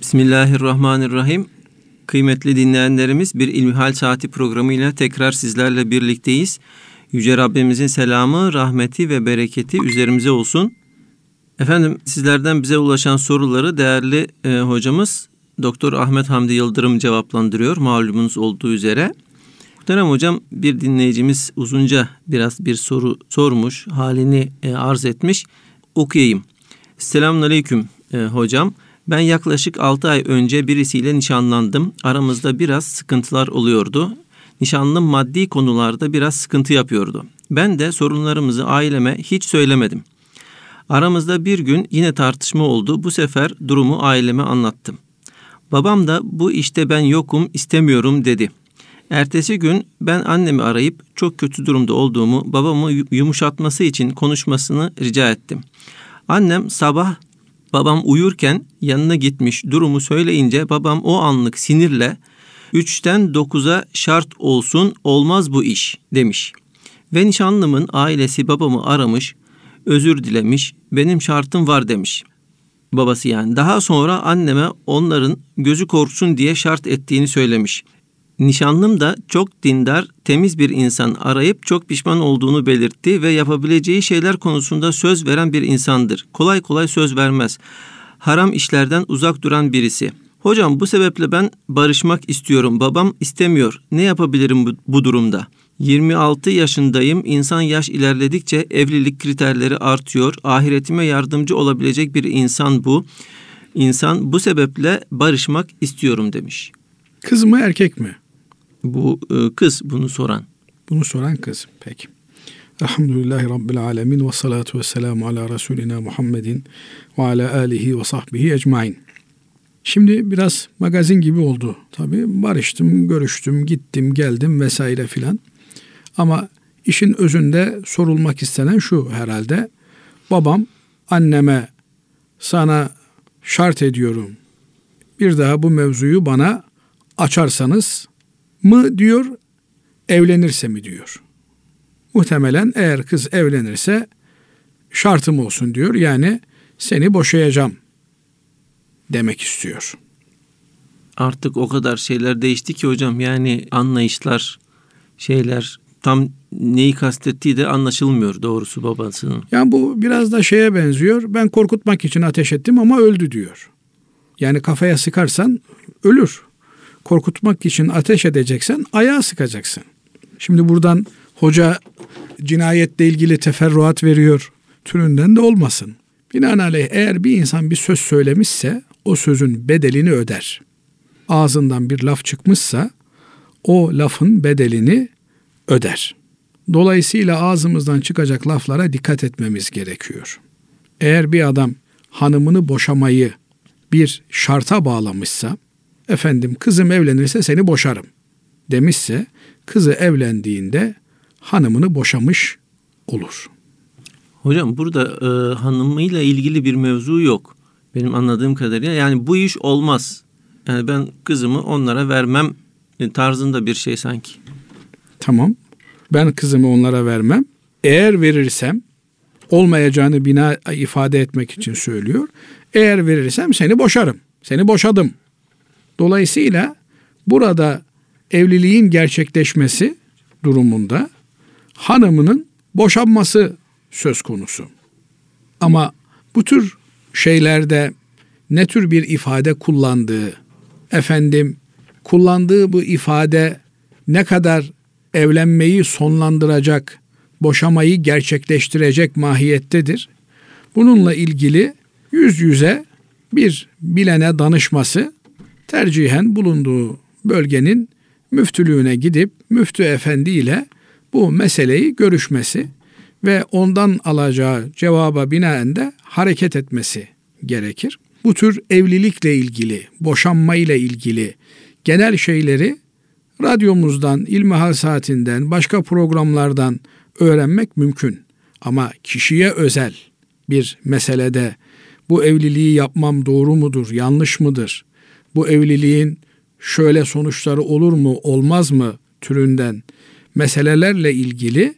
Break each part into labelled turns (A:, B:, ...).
A: Bismillahirrahmanirrahim. Kıymetli dinleyenlerimiz bir İlmihal Saati programıyla tekrar sizlerle birlikteyiz. Yüce Rabbimizin selamı, rahmeti ve bereketi üzerimize olsun. Efendim sizlerden bize ulaşan soruları değerli e, hocamız Doktor Ahmet Hamdi Yıldırım cevaplandırıyor malumunuz olduğu üzere. Muhterem hocam bir dinleyicimiz uzunca biraz bir soru sormuş, halini e, arz etmiş. Okuyayım. Selamun Aleyküm e, hocam. Ben yaklaşık 6 ay önce birisiyle nişanlandım. Aramızda biraz sıkıntılar oluyordu. Nişanlım maddi konularda biraz sıkıntı yapıyordu. Ben de sorunlarımızı aileme hiç söylemedim. Aramızda bir gün yine tartışma oldu. Bu sefer durumu aileme anlattım. Babam da bu işte ben yokum istemiyorum dedi. Ertesi gün ben annemi arayıp çok kötü durumda olduğumu babamı yumuşatması için konuşmasını rica ettim. Annem sabah babam uyurken yanına gitmiş durumu söyleyince babam o anlık sinirle 3'ten 9'a şart olsun olmaz bu iş demiş. Ve nişanlımın ailesi babamı aramış, özür dilemiş, benim şartım var demiş. Babası yani. Daha sonra anneme onların gözü korksun diye şart ettiğini söylemiş. Nişanlım da çok dindar, temiz bir insan arayıp çok pişman olduğunu belirtti ve yapabileceği şeyler konusunda söz veren bir insandır. Kolay kolay söz vermez. Haram işlerden uzak duran birisi. Hocam bu sebeple ben barışmak istiyorum. Babam istemiyor. Ne yapabilirim bu, bu durumda? 26 yaşındayım. İnsan yaş ilerledikçe evlilik kriterleri artıyor. Ahiretime yardımcı olabilecek bir insan bu. İnsan bu sebeple barışmak istiyorum demiş.
B: Kız mı erkek mi?
A: Bu e, kız bunu soran.
B: Bunu soran kız. Peki. Elhamdülillahi Rabbil Alemin ve salatu ve selamu ala Resulina Muhammedin ve ala alihi ve sahbihi ecmain. Şimdi biraz magazin gibi oldu. Tabii barıştım, görüştüm, gittim, geldim vesaire filan. Ama işin özünde sorulmak istenen şu herhalde. Babam anneme sana şart ediyorum. Bir daha bu mevzuyu bana açarsanız mı diyor, evlenirse mi diyor. Muhtemelen eğer kız evlenirse şartım olsun diyor. Yani seni boşayacağım demek istiyor.
A: Artık o kadar şeyler değişti ki hocam yani anlayışlar şeyler tam neyi kastettiği de anlaşılmıyor doğrusu babasının.
B: Yani bu biraz da şeye benziyor. Ben korkutmak için ateş ettim ama öldü diyor. Yani kafaya sıkarsan ölür. Korkutmak için ateş edeceksen ayağa sıkacaksın. Şimdi buradan hoca cinayetle ilgili teferruat veriyor türünden de olmasın. Binaenaleyh eğer bir insan bir söz söylemişse o sözün bedelini öder. Ağzından bir laf çıkmışsa o lafın bedelini öder. Dolayısıyla ağzımızdan çıkacak laflara dikkat etmemiz gerekiyor. Eğer bir adam hanımını boşamayı bir şarta bağlamışsa, efendim kızım evlenirse seni boşarım demişse, kızı evlendiğinde hanımını boşamış olur.
A: Hocam burada e, hanımıyla ilgili bir mevzu yok. Benim anladığım kadarıyla yani bu iş olmaz. Yani ben kızımı onlara vermem tarzında bir şey sanki.
B: Tamam. Ben kızımı onlara vermem. Eğer verirsem olmayacağını bina ifade etmek için söylüyor. Eğer verirsem seni boşarım. Seni boşadım. Dolayısıyla burada evliliğin gerçekleşmesi durumunda hanımının boşanması söz konusu. Ama bu tür şeylerde ne tür bir ifade kullandığı, efendim kullandığı bu ifade ne kadar evlenmeyi sonlandıracak, boşamayı gerçekleştirecek mahiyettedir. Bununla ilgili yüz yüze bir bilene danışması tercihen bulunduğu bölgenin müftülüğüne gidip müftü efendi ile bu meseleyi görüşmesi ve ondan alacağı cevaba binaen de hareket etmesi gerekir. Bu tür evlilikle ilgili, boşanma ile ilgili genel şeyleri radyomuzdan, ilmihal saatinden, başka programlardan öğrenmek mümkün. Ama kişiye özel bir meselede bu evliliği yapmam doğru mudur, yanlış mıdır? Bu evliliğin şöyle sonuçları olur mu, olmaz mı türünden meselelerle ilgili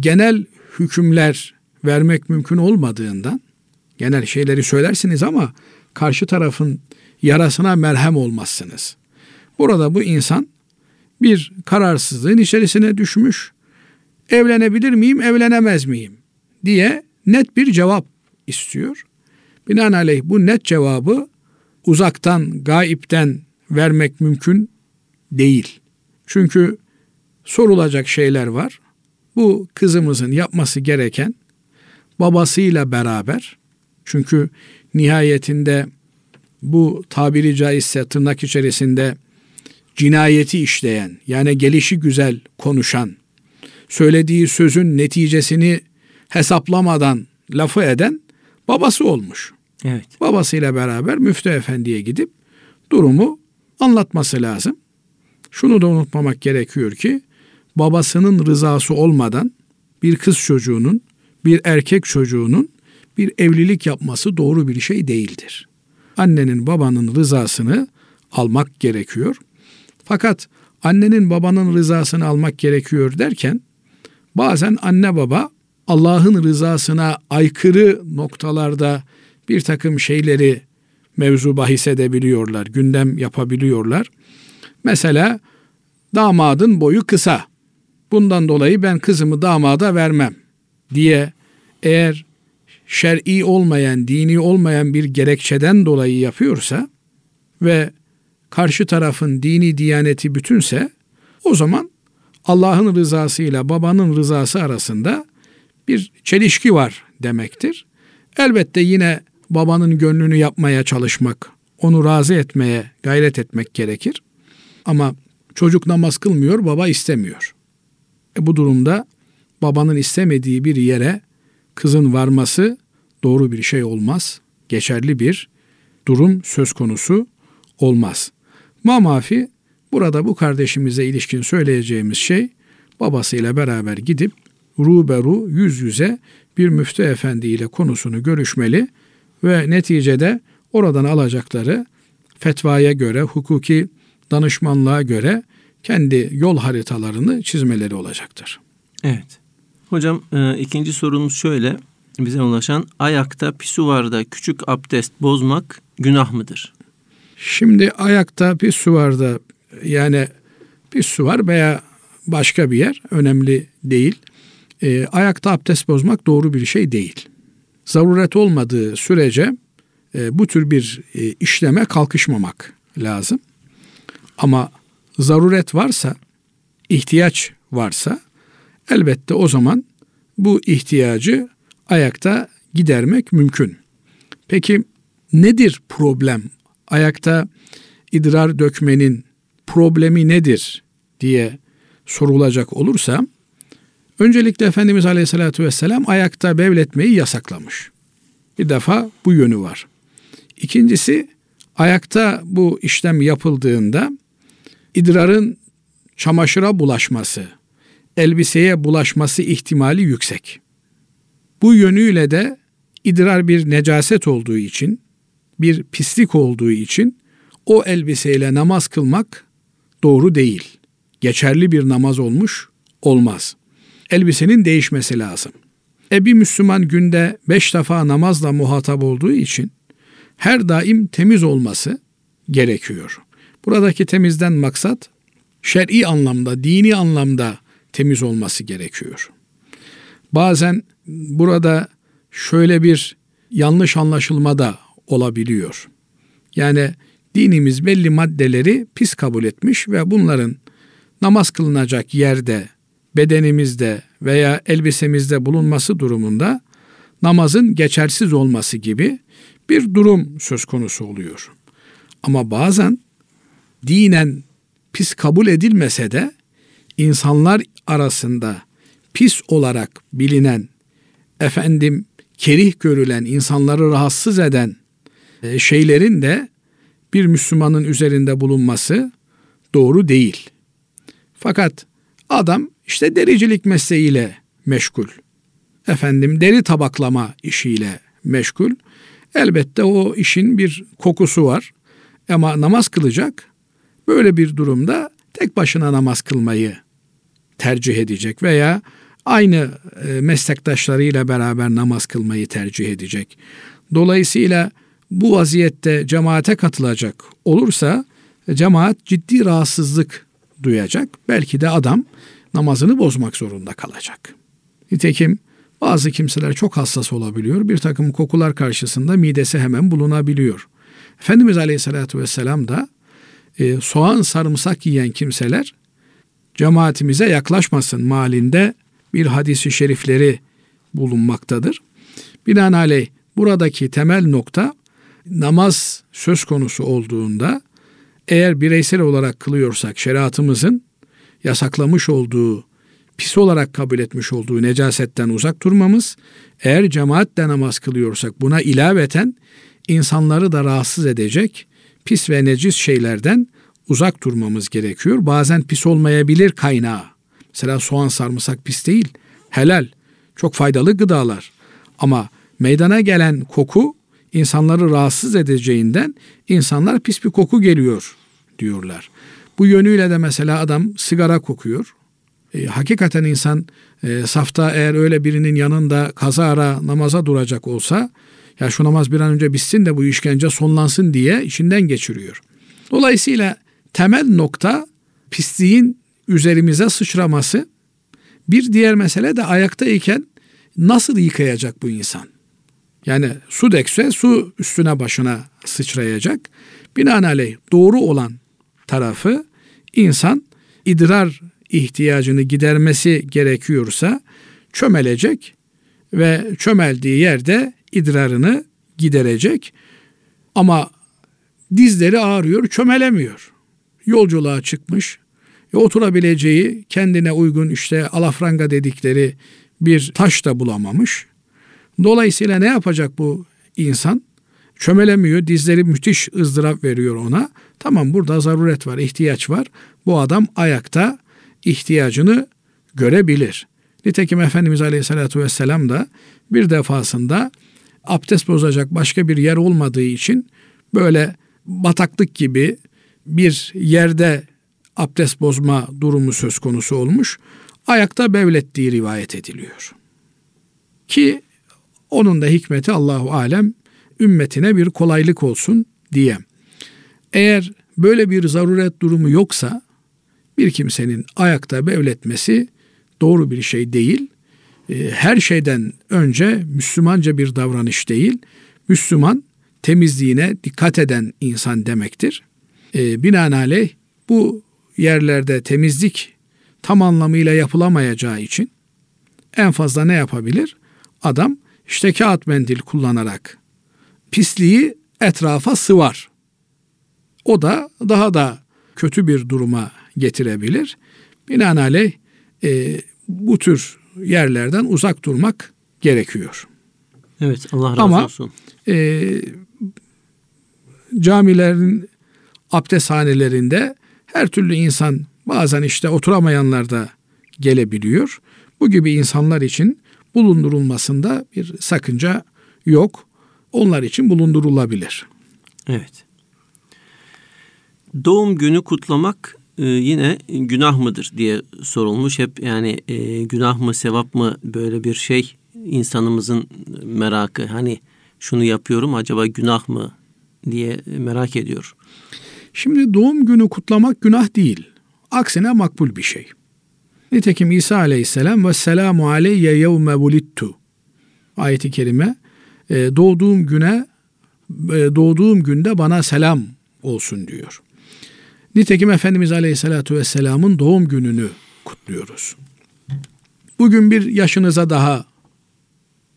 B: genel hükümler vermek mümkün olmadığından genel şeyleri söylersiniz ama karşı tarafın yarasına merhem olmazsınız. Burada bu insan bir kararsızlığın içerisine düşmüş. Evlenebilir miyim, evlenemez miyim diye net bir cevap istiyor. Binaenaleyh bu net cevabı uzaktan, gaipten vermek mümkün değil. Çünkü sorulacak şeyler var. Bu kızımızın yapması gereken babasıyla beraber çünkü nihayetinde bu tabiri caizse tırnak içerisinde cinayeti işleyen yani gelişi güzel konuşan söylediği sözün neticesini hesaplamadan lafı eden babası olmuş.
A: Evet.
B: Babasıyla beraber müftü efendiye gidip durumu anlatması lazım. Şunu da unutmamak gerekiyor ki babasının rızası olmadan bir kız çocuğunun, bir erkek çocuğunun bir evlilik yapması doğru bir şey değildir. Annenin babanın rızasını almak gerekiyor. Fakat annenin babanın rızasını almak gerekiyor derken bazen anne baba Allah'ın rızasına aykırı noktalarda bir takım şeyleri mevzu bahis edebiliyorlar, gündem yapabiliyorlar. Mesela damadın boyu kısa. Bundan dolayı ben kızımı damada vermem diye eğer şer'i olmayan, dini olmayan bir gerekçeden dolayı yapıyorsa ve karşı tarafın dini diyaneti bütünse o zaman Allah'ın rızasıyla babanın rızası arasında bir çelişki var demektir. Elbette yine babanın gönlünü yapmaya çalışmak, onu razı etmeye gayret etmek gerekir. Ama çocuk namaz kılmıyor, baba istemiyor. E bu durumda babanın istemediği bir yere kızın varması doğru bir şey olmaz. Geçerli bir durum söz konusu olmaz. Mamafi burada bu kardeşimize ilişkin söyleyeceğimiz şey babasıyla beraber gidip ruberu yüz yüze bir müftü efendi ile konusunu görüşmeli ve neticede oradan alacakları fetvaya göre, hukuki danışmanlığa göre kendi yol haritalarını çizmeleri olacaktır.
A: Evet. Hocam e, ikinci sorumuz şöyle bize ulaşan ayakta pisuvarda küçük abdest bozmak günah mıdır?
B: Şimdi ayakta pisuvarda yani pisuvar veya başka bir yer önemli değil. E, ayakta abdest bozmak doğru bir şey değil. Zaruret olmadığı sürece e, bu tür bir e, işleme kalkışmamak lazım. Ama zaruret varsa, ihtiyaç varsa elbette o zaman bu ihtiyacı ayakta gidermek mümkün. Peki nedir problem? Ayakta idrar dökmenin problemi nedir diye sorulacak olursa öncelikle Efendimiz Aleyhisselatü Vesselam ayakta bevletmeyi yasaklamış. Bir defa bu yönü var. İkincisi ayakta bu işlem yapıldığında idrarın çamaşıra bulaşması, elbiseye bulaşması ihtimali yüksek. Bu yönüyle de idrar bir necaset olduğu için, bir pislik olduğu için o elbiseyle namaz kılmak doğru değil. Geçerli bir namaz olmuş olmaz. Elbisenin değişmesi lazım. E bir Müslüman günde beş defa namazla muhatap olduğu için her daim temiz olması gerekiyor. Buradaki temizden maksat şer'i anlamda, dini anlamda temiz olması gerekiyor. Bazen burada şöyle bir yanlış anlaşılma da olabiliyor. Yani dinimiz belli maddeleri pis kabul etmiş ve bunların namaz kılınacak yerde, bedenimizde veya elbisemizde bulunması durumunda namazın geçersiz olması gibi bir durum söz konusu oluyor. Ama bazen dinen pis kabul edilmese de insanlar arasında pis olarak bilinen, efendim kerih görülen, insanları rahatsız eden e, şeylerin de bir Müslümanın üzerinde bulunması doğru değil. Fakat adam işte dericilik mesleğiyle meşgul. Efendim deri tabaklama işiyle meşgul. Elbette o işin bir kokusu var. Ama namaz kılacak. Böyle bir durumda tek başına namaz kılmayı tercih edecek veya aynı e, meslektaşlarıyla beraber namaz kılmayı tercih edecek. Dolayısıyla bu vaziyette cemaate katılacak olursa cemaat ciddi rahatsızlık duyacak. Belki de adam namazını bozmak zorunda kalacak. Nitekim bazı kimseler çok hassas olabiliyor. Bir takım kokular karşısında midesi hemen bulunabiliyor. Efendimiz Aleyhisselatü Vesselam da e, soğan sarımsak yiyen kimseler cemaatimize yaklaşmasın malinde bir hadisi şerifleri bulunmaktadır. Binaenaleyh buradaki temel nokta namaz söz konusu olduğunda eğer bireysel olarak kılıyorsak şeriatımızın yasaklamış olduğu, pis olarak kabul etmiş olduğu necasetten uzak durmamız, eğer cemaatle namaz kılıyorsak buna ilaveten insanları da rahatsız edecek pis ve necis şeylerden uzak durmamız gerekiyor. Bazen pis olmayabilir kaynağı. Mesela soğan sarımsak pis değil, helal, çok faydalı gıdalar. Ama meydana gelen koku insanları rahatsız edeceğinden insanlar pis bir koku geliyor diyorlar. Bu yönüyle de mesela adam sigara kokuyor. E, hakikaten insan e, safta eğer öyle birinin yanında kazara namaza duracak olsa ya şu namaz bir an önce bitsin de bu işkence sonlansın diye içinden geçiriyor. Dolayısıyla temel nokta pisliğin üzerimize sıçraması. Bir diğer mesele de ayaktayken nasıl yıkayacak bu insan? Yani su dekse su üstüne başına sıçrayacak. Binaenaleyh doğru olan tarafı insan idrar ihtiyacını gidermesi gerekiyorsa çömelecek ve çömeldiği yerde idrarını giderecek. Ama dizleri ağrıyor, çömelemiyor. Yolculuğa çıkmış, e, oturabileceği kendine uygun işte alafranga dedikleri bir taş da bulamamış. Dolayısıyla ne yapacak bu insan? Çömelemiyor, dizleri müthiş ızdırap veriyor ona. Tamam burada zaruret var, ihtiyaç var. Bu adam ayakta ihtiyacını görebilir. Nitekim Efendimiz Aleyhisselatü Vesselam da bir defasında abdest bozacak başka bir yer olmadığı için böyle bataklık gibi bir yerde abdest bozma durumu söz konusu olmuş. Ayakta bevlettiği rivayet ediliyor. Ki onun da hikmeti Allahu alem ümmetine bir kolaylık olsun diye. Eğer böyle bir zaruret durumu yoksa bir kimsenin ayakta bevletmesi doğru bir şey değil. Ee, her şeyden önce Müslümanca bir davranış değil. Müslüman temizliğine dikkat eden insan demektir. E, binaenaleyh bu yerlerde temizlik tam anlamıyla yapılamayacağı için en fazla ne yapabilir? Adam işte kağıt mendil kullanarak pisliği etrafa sıvar. O da daha da kötü bir duruma getirebilir. Binaenaleyh e, bu tür yerlerden uzak durmak gerekiyor.
A: Evet Allah razı
B: Ama,
A: olsun.
B: E, camilerin abdesthanelerinde her türlü insan bazen işte oturamayanlar da gelebiliyor. Bu gibi insanlar için bulundurulmasında bir sakınca yok. Onlar için bulundurulabilir.
A: Evet. Doğum günü kutlamak e, yine günah mıdır diye sorulmuş. Hep yani e, günah mı sevap mı böyle bir şey insanımızın merakı. Hani şunu yapıyorum acaba günah mı diye merak ediyor.
B: Şimdi doğum günü kutlamak günah değil. Aksine makbul bir şey. Nitekim İsa aleyhisselam ve selamu aleyye yevme bulittu ayeti kerime e, doğduğum güne e, doğduğum günde bana selam olsun diyor. Nitekim Efendimiz Aleyhisselatü Vesselam'ın doğum gününü kutluyoruz. Bugün bir yaşınıza daha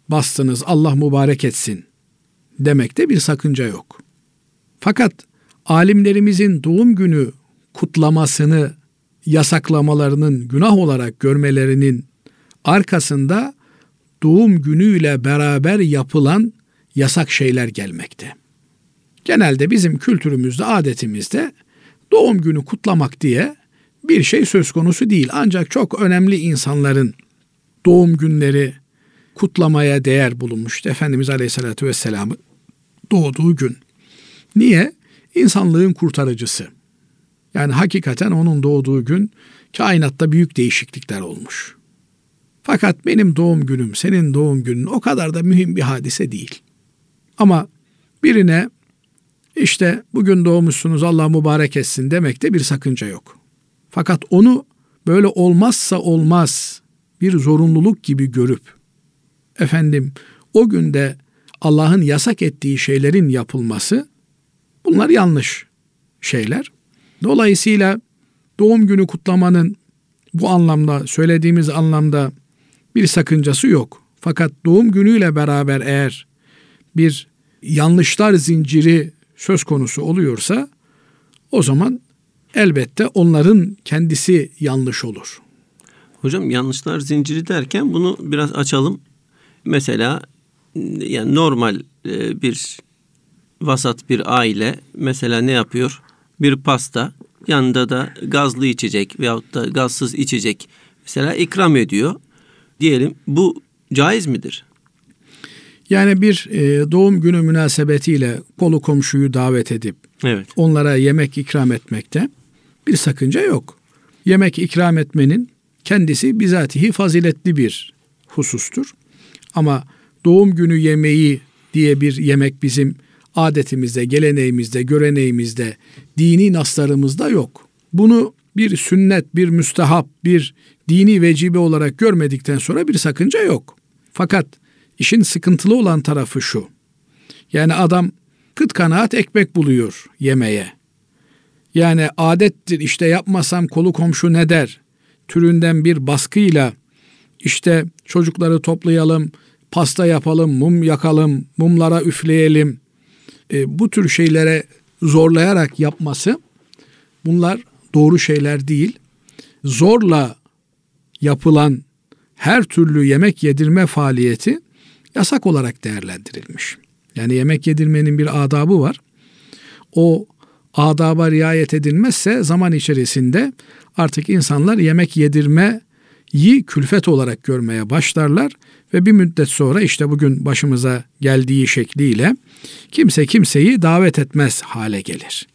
B: bastınız Allah mübarek etsin demekte bir sakınca yok. Fakat alimlerimizin doğum günü kutlamasını yasaklamalarının günah olarak görmelerinin arkasında doğum günüyle beraber yapılan yasak şeyler gelmekte. Genelde bizim kültürümüzde, adetimizde doğum günü kutlamak diye bir şey söz konusu değil. Ancak çok önemli insanların doğum günleri kutlamaya değer bulunmuştu. Efendimiz Aleyhisselatü Vesselam'ın doğduğu gün. Niye? İnsanlığın kurtarıcısı. Yani hakikaten onun doğduğu gün kainatta büyük değişiklikler olmuş. Fakat benim doğum günüm, senin doğum günün o kadar da mühim bir hadise değil. Ama Birine işte bugün doğmuşsunuz Allah mübarek etsin demekte bir sakınca yok. Fakat onu böyle olmazsa olmaz bir zorunluluk gibi görüp efendim o günde Allah'ın yasak ettiği şeylerin yapılması bunlar yanlış şeyler. Dolayısıyla doğum günü kutlamanın bu anlamda söylediğimiz anlamda bir sakıncası yok. Fakat doğum günüyle beraber eğer bir yanlışlar zinciri söz konusu oluyorsa o zaman elbette onların kendisi yanlış olur.
A: Hocam yanlışlar zinciri derken bunu biraz açalım. Mesela yani normal e, bir vasat bir aile mesela ne yapıyor? Bir pasta yanında da gazlı içecek veyahut da gazsız içecek mesela ikram ediyor. Diyelim bu caiz midir?
B: Yani bir e, doğum günü münasebetiyle kolu komşuyu davet edip
A: evet.
B: onlara yemek ikram etmekte bir sakınca yok. Yemek ikram etmenin kendisi bizatihi faziletli bir husustur. Ama doğum günü yemeği diye bir yemek bizim adetimizde, geleneğimizde, göreneğimizde, dini naslarımızda yok. Bunu bir sünnet, bir müstehap, bir dini vecibe olarak görmedikten sonra bir sakınca yok. Fakat işin sıkıntılı olan tarafı şu. Yani adam kıt kanaat ekmek buluyor yemeye. Yani adettir işte yapmasam kolu komşu ne der türünden bir baskıyla işte çocukları toplayalım, pasta yapalım, mum yakalım, mumlara üfleyelim. E, bu tür şeylere zorlayarak yapması bunlar doğru şeyler değil. Zorla yapılan her türlü yemek yedirme faaliyeti yasak olarak değerlendirilmiş. Yani yemek yedirmenin bir adabı var. O adaba riayet edilmezse zaman içerisinde artık insanlar yemek yedirmeyi külfet olarak görmeye başlarlar ve bir müddet sonra işte bugün başımıza geldiği şekliyle kimse kimseyi davet etmez hale gelir.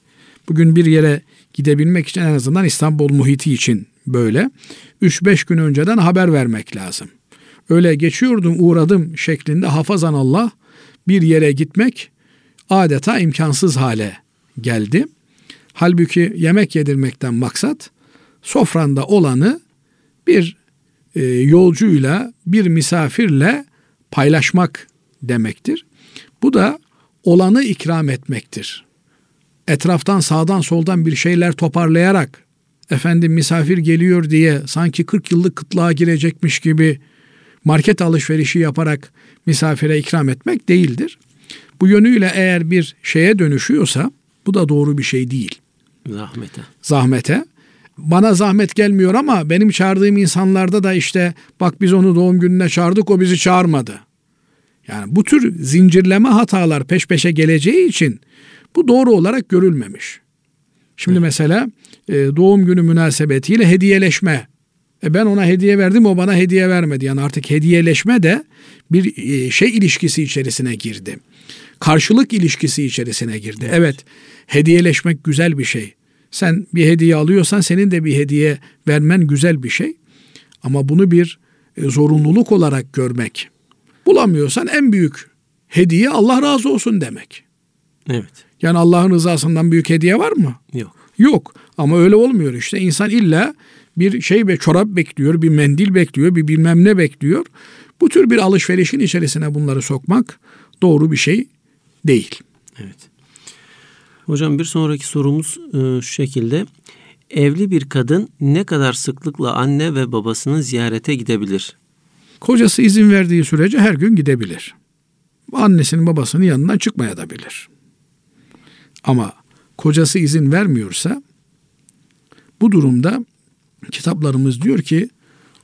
B: Bugün bir yere gidebilmek için en azından İstanbul muhiti için böyle 3-5 gün önceden haber vermek lazım. Öyle geçiyordum uğradım şeklinde hafazan Allah bir yere gitmek adeta imkansız hale geldi. Halbuki yemek yedirmekten maksat sofranda olanı bir e, yolcuyla, bir misafirle paylaşmak demektir. Bu da olanı ikram etmektir. Etraftan sağdan soldan bir şeyler toparlayarak efendim misafir geliyor diye sanki 40 yıllık kıtlığa girecekmiş gibi market alışverişi yaparak misafire ikram etmek değildir. Bu yönüyle eğer bir şeye dönüşüyorsa bu da doğru bir şey değil.
A: Zahmete.
B: Zahmete. Bana zahmet gelmiyor ama benim çağırdığım insanlarda da işte bak biz onu doğum gününe çağırdık o bizi çağırmadı. Yani bu tür zincirleme hatalar peş peşe geleceği için bu doğru olarak görülmemiş. Şimdi evet. mesela e, doğum günü münasebetiyle hediyeleşme. E ben ona hediye verdim o bana hediye vermedi. Yani artık hediyeleşme de bir e, şey ilişkisi içerisine girdi. Karşılık ilişkisi içerisine girdi. Evet. evet hediyeleşmek güzel bir şey. Sen bir hediye alıyorsan senin de bir hediye vermen güzel bir şey. Ama bunu bir e, zorunluluk olarak görmek. Bulamıyorsan en büyük hediye Allah razı olsun demek.
A: Evet.
B: Yani Allah'ın rızasından büyük hediye var mı?
A: Yok.
B: Yok. Ama öyle olmuyor işte. İnsan illa bir şey ve çorap bekliyor, bir mendil bekliyor, bir bilmem ne bekliyor. Bu tür bir alışverişin içerisine bunları sokmak doğru bir şey değil.
A: Evet. Hocam bir sonraki sorumuz e, şu şekilde. Evli bir kadın ne kadar sıklıkla anne ve babasını ziyarete gidebilir?
B: Kocası izin verdiği sürece her gün gidebilir. Annesinin babasının yanından çıkmaya da bilir. Ama kocası izin vermiyorsa bu durumda kitaplarımız diyor ki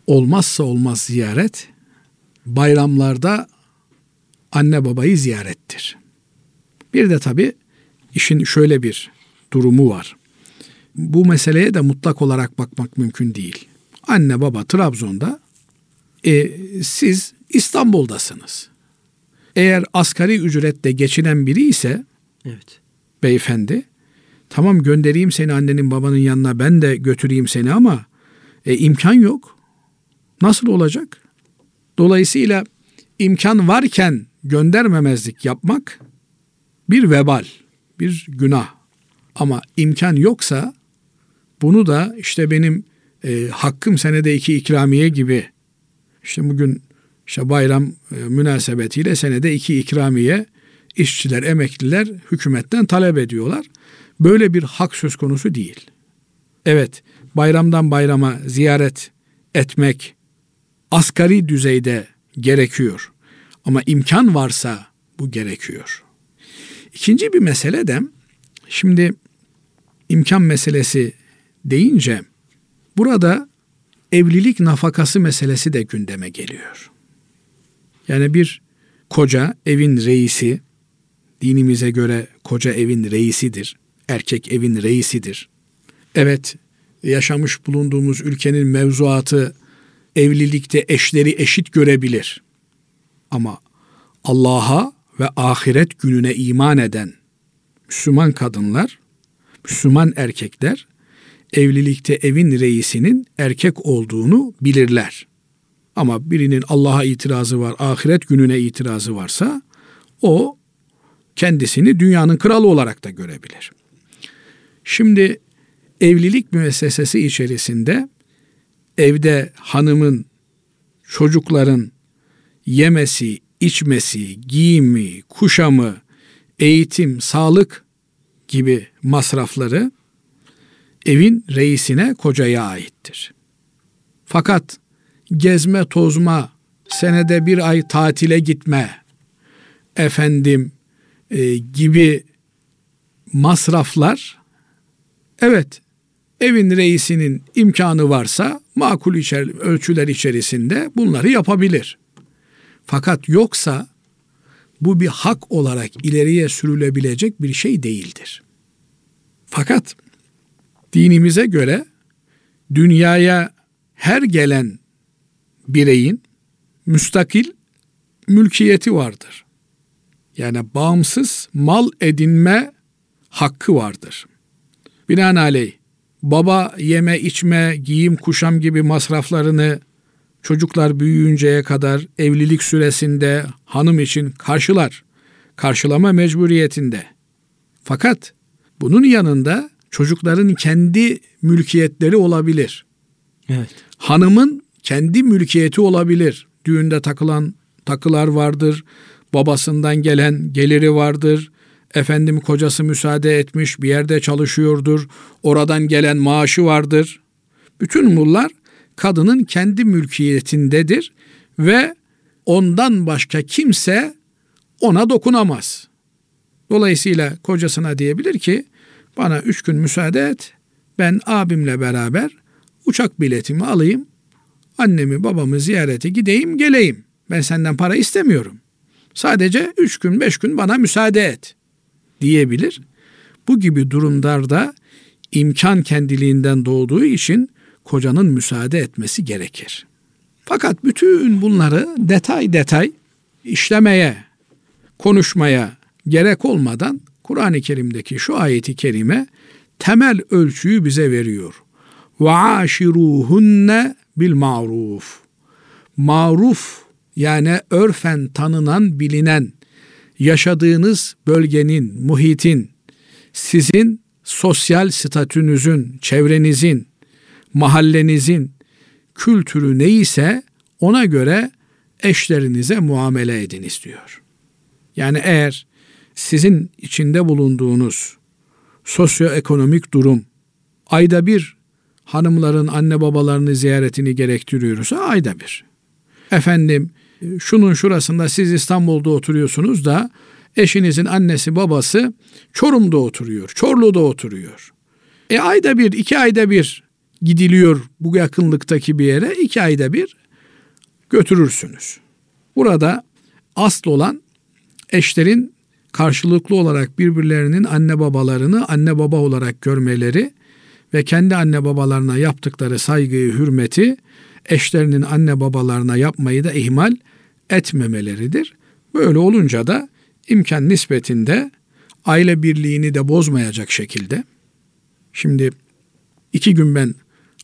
B: olmazsa olmaz ziyaret bayramlarda anne babayı ziyarettir. Bir de tabi işin şöyle bir durumu var. Bu meseleye de mutlak olarak bakmak mümkün değil. Anne baba Trabzon'da, e, siz İstanbul'dasınız. Eğer asgari ücretle geçinen biri ise,
A: evet.
B: Beyefendi, tamam göndereyim seni annenin babanın yanına ben de götüreyim seni ama e, imkan yok. Nasıl olacak? Dolayısıyla imkan varken göndermemezlik yapmak bir vebal, bir günah. Ama imkan yoksa bunu da işte benim e, hakkım senede iki ikramiye gibi işte bugün işte bayram e, münasebetiyle senede iki ikramiye işçiler, emekliler hükümetten talep ediyorlar. Böyle bir hak söz konusu değil. Evet, bayramdan bayrama ziyaret etmek asgari düzeyde gerekiyor. Ama imkan varsa bu gerekiyor. İkinci bir mesele de şimdi imkan meselesi deyince burada evlilik nafakası meselesi de gündeme geliyor. Yani bir koca evin reisi, dinimize göre koca evin reisidir, erkek evin reisidir. Evet, yaşamış bulunduğumuz ülkenin mevzuatı evlilikte eşleri eşit görebilir. Ama Allah'a ve ahiret gününe iman eden Müslüman kadınlar, Müslüman erkekler evlilikte evin reisinin erkek olduğunu bilirler. Ama birinin Allah'a itirazı var, ahiret gününe itirazı varsa o kendisini dünyanın kralı olarak da görebilir. Şimdi evlilik müessesesi içerisinde evde hanımın, çocukların yemesi, içmesi, giyimi, kuşamı, eğitim, sağlık gibi masrafları evin reisine kocaya aittir. Fakat gezme tozma, senede bir ay tatile gitme, efendim e, gibi masraflar evet evin reisinin imkanı varsa makul içer, ölçüler içerisinde bunları yapabilir. Fakat yoksa bu bir hak olarak ileriye sürülebilecek bir şey değildir. Fakat dinimize göre dünyaya her gelen bireyin müstakil mülkiyeti vardır. Yani bağımsız mal edinme hakkı vardır. Binaenaleyh baba yeme içme, giyim kuşam gibi masraflarını çocuklar büyüyünceye kadar evlilik süresinde hanım için karşılar. Karşılama mecburiyetinde. Fakat bunun yanında çocukların kendi mülkiyetleri olabilir.
A: Evet.
B: Hanımın kendi mülkiyeti olabilir. Düğünde takılan takılar vardır. Babasından gelen geliri vardır. Efendim kocası müsaade etmiş bir yerde çalışıyordur. Oradan gelen maaşı vardır. Bütün bunlar kadının kendi mülkiyetindedir ve ondan başka kimse ona dokunamaz. Dolayısıyla kocasına diyebilir ki bana üç gün müsaade et ben abimle beraber uçak biletimi alayım annemi babamı ziyarete gideyim geleyim. Ben senden para istemiyorum. Sadece üç gün beş gün bana müsaade et diyebilir. Bu gibi durumlarda imkan kendiliğinden doğduğu için kocanın müsaade etmesi gerekir. Fakat bütün bunları detay detay işlemeye, konuşmaya gerek olmadan Kur'an-ı Kerim'deki şu ayeti kerime temel ölçüyü bize veriyor. Ve aşiruhunne bil maruf. Maruf yani örfen tanınan, bilinen yaşadığınız bölgenin, muhitin, sizin sosyal statünüzün, çevrenizin, mahallenizin kültürü neyse ona göre eşlerinize muamele ediniz diyor. Yani eğer sizin içinde bulunduğunuz sosyoekonomik durum ayda bir hanımların anne babalarını ziyaretini gerektiriyorsa ayda bir. Efendim şunun şurasında siz İstanbul'da oturuyorsunuz da eşinizin annesi babası Çorum'da oturuyor, Çorlu'da oturuyor. E ayda bir, iki ayda bir gidiliyor bu yakınlıktaki bir yere, iki ayda bir götürürsünüz. Burada asıl olan eşlerin karşılıklı olarak birbirlerinin anne babalarını anne baba olarak görmeleri ve kendi anne babalarına yaptıkları saygıyı, hürmeti eşlerinin anne babalarına yapmayı da ihmal etmemeleridir. Böyle olunca da imkan nispetinde aile birliğini de bozmayacak şekilde şimdi iki gün ben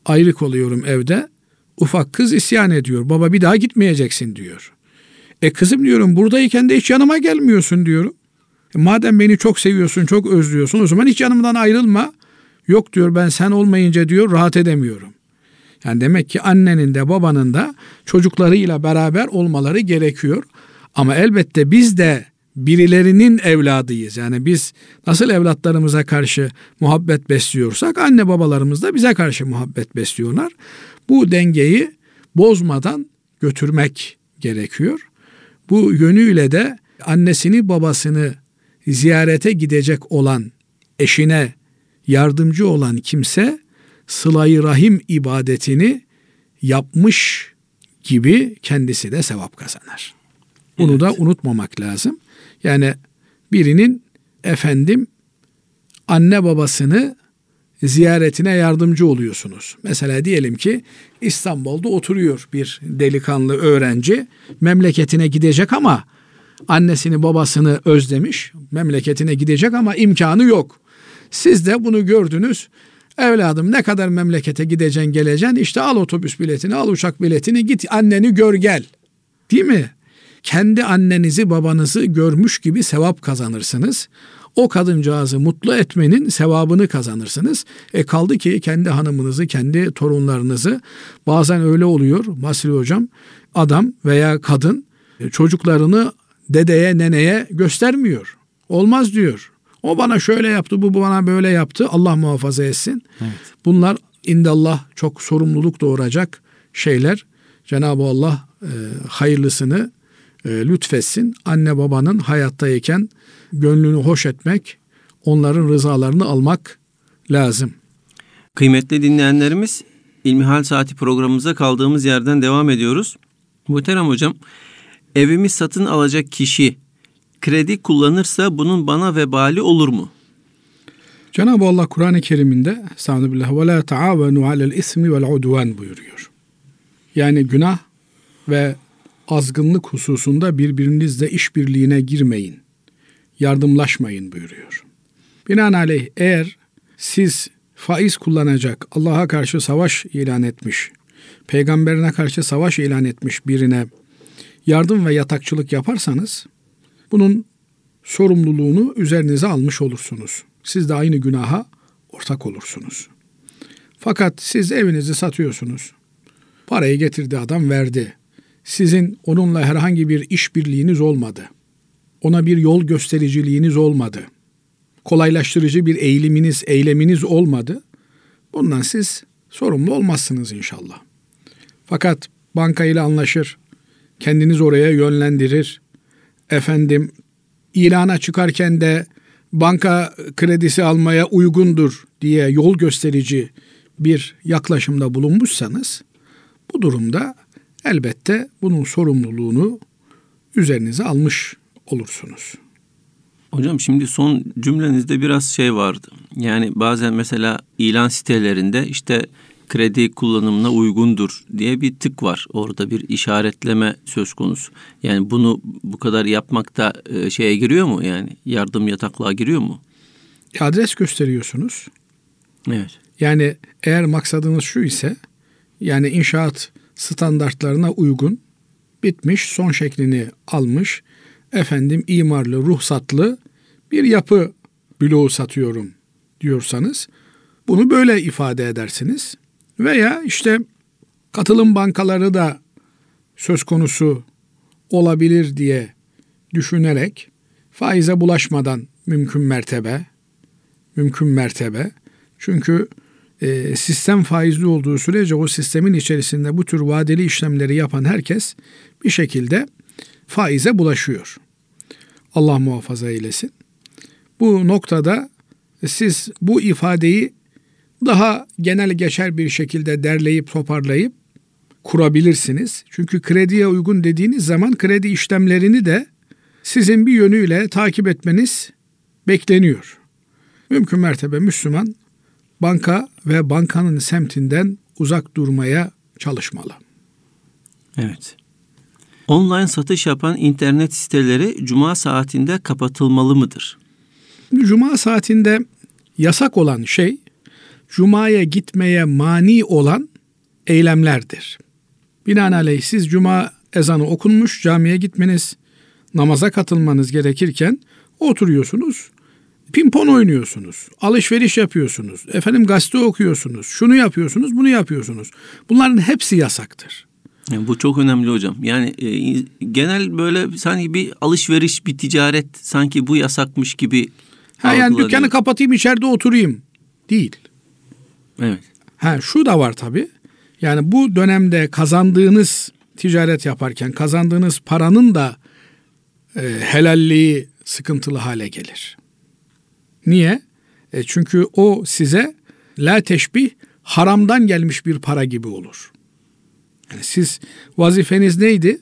B: ayrık oluyorum evde ufak kız isyan ediyor. Baba bir daha gitmeyeceksin diyor. E kızım diyorum buradayken de hiç yanıma gelmiyorsun diyorum. Madem beni çok seviyorsun, çok özlüyorsun o zaman hiç yanımdan ayrılma. Yok diyor ben sen olmayınca diyor rahat edemiyorum. Yani demek ki annenin de babanın da çocuklarıyla beraber olmaları gerekiyor. Ama elbette biz de birilerinin evladıyız. Yani biz nasıl evlatlarımıza karşı muhabbet besliyorsak anne babalarımız da bize karşı muhabbet besliyorlar. Bu dengeyi bozmadan götürmek gerekiyor. Bu yönüyle de annesini babasını ziyarete gidecek olan eşine yardımcı olan kimse sılayı rahim ibadetini yapmış gibi kendisi de sevap kazanır. Bunu evet. da unutmamak lazım. Yani birinin efendim anne babasını ziyaretine yardımcı oluyorsunuz. Mesela diyelim ki İstanbul'da oturuyor bir delikanlı öğrenci memleketine gidecek ama annesini babasını özlemiş memleketine gidecek ama imkanı yok. Siz de bunu gördünüz. Evladım ne kadar memlekete gideceksin geleceksin işte al otobüs biletini al uçak biletini git anneni gör gel. Değil mi? Kendi annenizi babanızı görmüş gibi sevap kazanırsınız. O kadıncağızı mutlu etmenin sevabını kazanırsınız. E kaldı ki kendi hanımınızı, kendi torunlarınızı bazen öyle oluyor Basri hocam adam veya kadın çocuklarını dedeye neneye göstermiyor. Olmaz diyor. O bana şöyle yaptı, bu bana böyle yaptı. Allah muhafaza etsin. Evet. Bunlar indallah çok sorumluluk doğuracak şeyler. Cenab-ı Allah e, hayırlısını e, lütfetsin. Anne babanın hayattayken gönlünü hoş etmek, onların rızalarını almak lazım.
A: Kıymetli dinleyenlerimiz, İlmihal Saati programımıza kaldığımız yerden devam ediyoruz. Muhterem hocam, evimi satın alacak kişi kredi kullanırsa bunun bana vebali olur mu?
B: Cenab-ı Allah Kur'an-ı Kerim'inde Estağfirullah ve la taavenu alel ismi vel udvan buyuruyor. Yani günah ve azgınlık hususunda birbirinizle işbirliğine girmeyin. Yardımlaşmayın buyuruyor. Binaenaleyh eğer siz faiz kullanacak, Allah'a karşı savaş ilan etmiş, peygamberine karşı savaş ilan etmiş birine yardım ve yatakçılık yaparsanız bunun sorumluluğunu üzerinize almış olursunuz. Siz de aynı günaha ortak olursunuz. Fakat siz evinizi satıyorsunuz. Parayı getirdi adam verdi. Sizin onunla herhangi bir işbirliğiniz olmadı. Ona bir yol göstericiliğiniz olmadı. Kolaylaştırıcı bir eğiliminiz, eyleminiz olmadı. Bundan siz sorumlu olmazsınız inşallah. Fakat banka ile anlaşır, kendiniz oraya yönlendirir, efendim ilana çıkarken de banka kredisi almaya uygundur diye yol gösterici bir yaklaşımda bulunmuşsanız bu durumda elbette bunun sorumluluğunu üzerinize almış olursunuz.
A: Hocam şimdi son cümlenizde biraz şey vardı. Yani bazen mesela ilan sitelerinde işte kredi kullanımına uygundur diye bir tık var. Orada bir işaretleme söz konusu. Yani bunu bu kadar yapmak da e, şeye giriyor mu? Yani yardım yataklığa giriyor mu?
B: Adres gösteriyorsunuz.
A: Evet.
B: Yani eğer maksadınız şu ise yani inşaat standartlarına uygun bitmiş, son şeklini almış, efendim imarlı, ruhsatlı bir yapı bloğu satıyorum diyorsanız bunu böyle ifade edersiniz. Veya işte katılım bankaları da söz konusu olabilir diye düşünerek faize bulaşmadan mümkün mertebe mümkün mertebe çünkü e, sistem faizli olduğu sürece o sistemin içerisinde bu tür vadeli işlemleri yapan herkes bir şekilde faize bulaşıyor. Allah muhafaza eylesin. Bu noktada siz bu ifadeyi daha genel geçer bir şekilde derleyip toparlayıp kurabilirsiniz. Çünkü krediye uygun dediğiniz zaman kredi işlemlerini de sizin bir yönüyle takip etmeniz bekleniyor. Mümkün mertebe Müslüman banka ve bankanın semtinden uzak durmaya çalışmalı.
A: Evet. Online satış yapan internet siteleri cuma saatinde kapatılmalı mıdır?
B: Cuma saatinde yasak olan şey Cuma'ya gitmeye mani olan eylemlerdir. Binaenaleyh siz Cuma ezanı okunmuş camiye gitmeniz, namaza katılmanız gerekirken Oturuyorsunuz. Pimpon oynuyorsunuz. Alışveriş yapıyorsunuz. Efendim gazete okuyorsunuz. Şunu yapıyorsunuz, bunu yapıyorsunuz. Bunların hepsi yasaktır.
A: Yani bu çok önemli hocam. Yani e, genel böyle sanki bir alışveriş, bir ticaret sanki bu yasakmış gibi
B: Ha yani dükkanı kapatayım içeride oturayım. Değil.
A: Evet.
B: Ha şu da var tabii. Yani bu dönemde kazandığınız ticaret yaparken kazandığınız paranın da e, helalliği sıkıntılı hale gelir. Niye? E, çünkü o size la teşbih haramdan gelmiş bir para gibi olur. Yani siz vazifeniz neydi?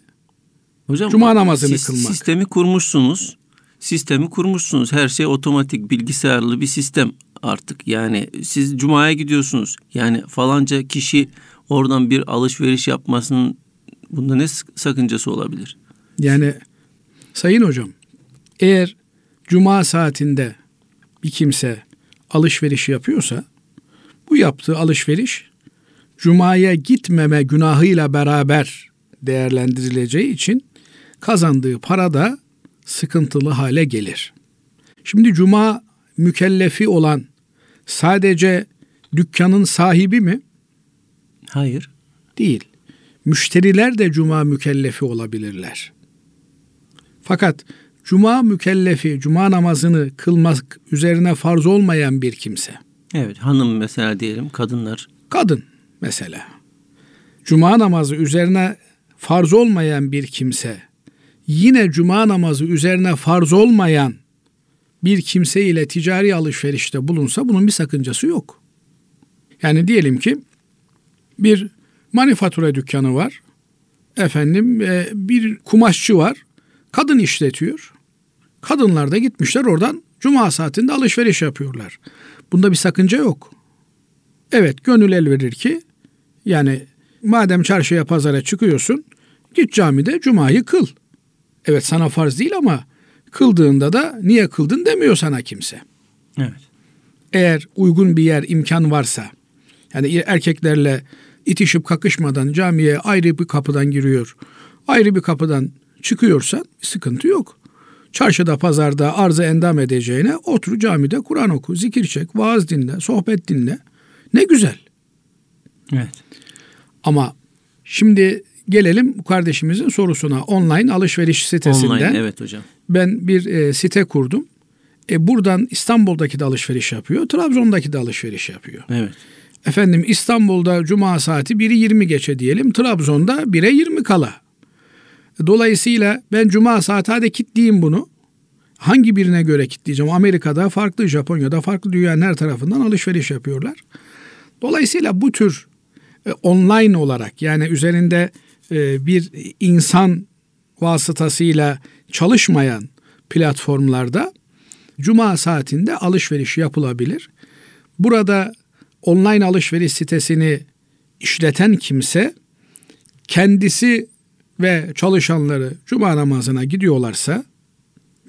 A: Hocam,
B: Cuma namazını kılmak.
A: Sistemi kurmuşsunuz. Sistemi kurmuşsunuz. Her şey otomatik bilgisayarlı bir sistem artık. Yani siz cumaya gidiyorsunuz. Yani falanca kişi oradan bir alışveriş yapmasının bunda ne sakıncası olabilir?
B: Yani sayın hocam eğer cuma saatinde bir kimse alışveriş yapıyorsa bu yaptığı alışveriş cumaya gitmeme günahıyla beraber değerlendirileceği için kazandığı para da sıkıntılı hale gelir. Şimdi cuma mükellefi olan sadece dükkanın sahibi mi?
A: Hayır.
B: Değil. Müşteriler de cuma mükellefi olabilirler. Fakat cuma mükellefi, cuma namazını kılmak üzerine farz olmayan bir kimse.
A: Evet, hanım mesela diyelim, kadınlar.
B: Kadın mesela. Cuma namazı üzerine farz olmayan bir kimse yine cuma namazı üzerine farz olmayan bir kimse ile ticari alışverişte bulunsa bunun bir sakıncası yok. Yani diyelim ki bir manifatura dükkanı var. Efendim e, bir kumaşçı var. Kadın işletiyor. Kadınlar da gitmişler oradan cuma saatinde alışveriş yapıyorlar. Bunda bir sakınca yok. Evet gönül el verir ki yani madem çarşıya pazara çıkıyorsun git camide cumayı kıl. Evet sana farz değil ama kıldığında da niye kıldın demiyor sana kimse.
A: Evet.
B: Eğer uygun bir yer imkan varsa yani erkeklerle itişip kakışmadan camiye ayrı bir kapıdan giriyor. Ayrı bir kapıdan çıkıyorsan sıkıntı yok. Çarşıda pazarda arzı endam edeceğine otur camide Kur'an oku, zikir çek, vaaz dinle, sohbet dinle. Ne güzel.
A: Evet.
B: Ama şimdi gelelim kardeşimizin sorusuna. Online alışveriş sitesinden.
A: Online evet hocam.
B: Ben bir e, site kurdum. E, buradan İstanbul'daki de alışveriş yapıyor. Trabzon'daki de alışveriş yapıyor.
A: Evet.
B: Efendim İstanbul'da cuma saati 1'i 20 geçe diyelim. Trabzon'da 1'e 20 kala. Dolayısıyla ben cuma saati hadi kitleyeyim bunu. Hangi birine göre kitleyeceğim? Amerika'da farklı, Japonya'da farklı dünyanın her tarafından alışveriş yapıyorlar. Dolayısıyla bu tür e, online olarak yani üzerinde bir insan vasıtasıyla çalışmayan platformlarda cuma saatinde alışveriş yapılabilir. Burada online alışveriş sitesini işleten kimse kendisi ve çalışanları cuma namazına gidiyorlarsa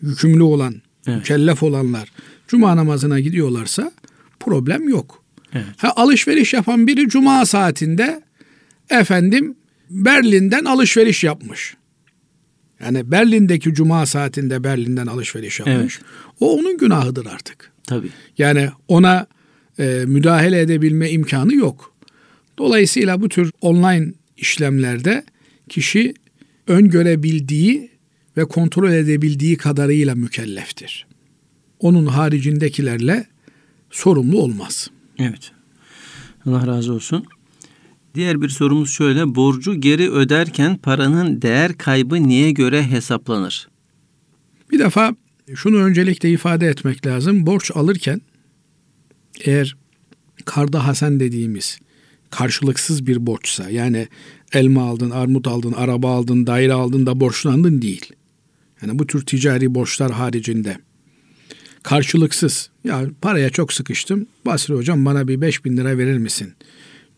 B: yükümlü olan, evet. mükellef olanlar cuma namazına gidiyorlarsa problem yok.
A: Evet.
B: Ha, alışveriş yapan biri cuma saatinde efendim Berlin'den alışveriş yapmış. Yani Berlin'deki cuma saatinde Berlin'den alışveriş yapmış. Evet. O onun günahıdır artık.
A: Tabii.
B: Yani ona e, müdahale edebilme imkanı yok. Dolayısıyla bu tür online işlemlerde kişi öngörebildiği ve kontrol edebildiği kadarıyla mükelleftir. Onun haricindekilerle sorumlu olmaz.
A: Evet. Allah razı olsun. Diğer bir sorumuz şöyle. Borcu geri öderken paranın değer kaybı niye göre hesaplanır?
B: Bir defa şunu öncelikle ifade etmek lazım. Borç alırken eğer karda hasen dediğimiz karşılıksız bir borçsa yani elma aldın, armut aldın, araba aldın, daire aldın da borçlandın değil. Yani bu tür ticari borçlar haricinde karşılıksız ya paraya çok sıkıştım Basri hocam bana bir 5 bin lira verir misin?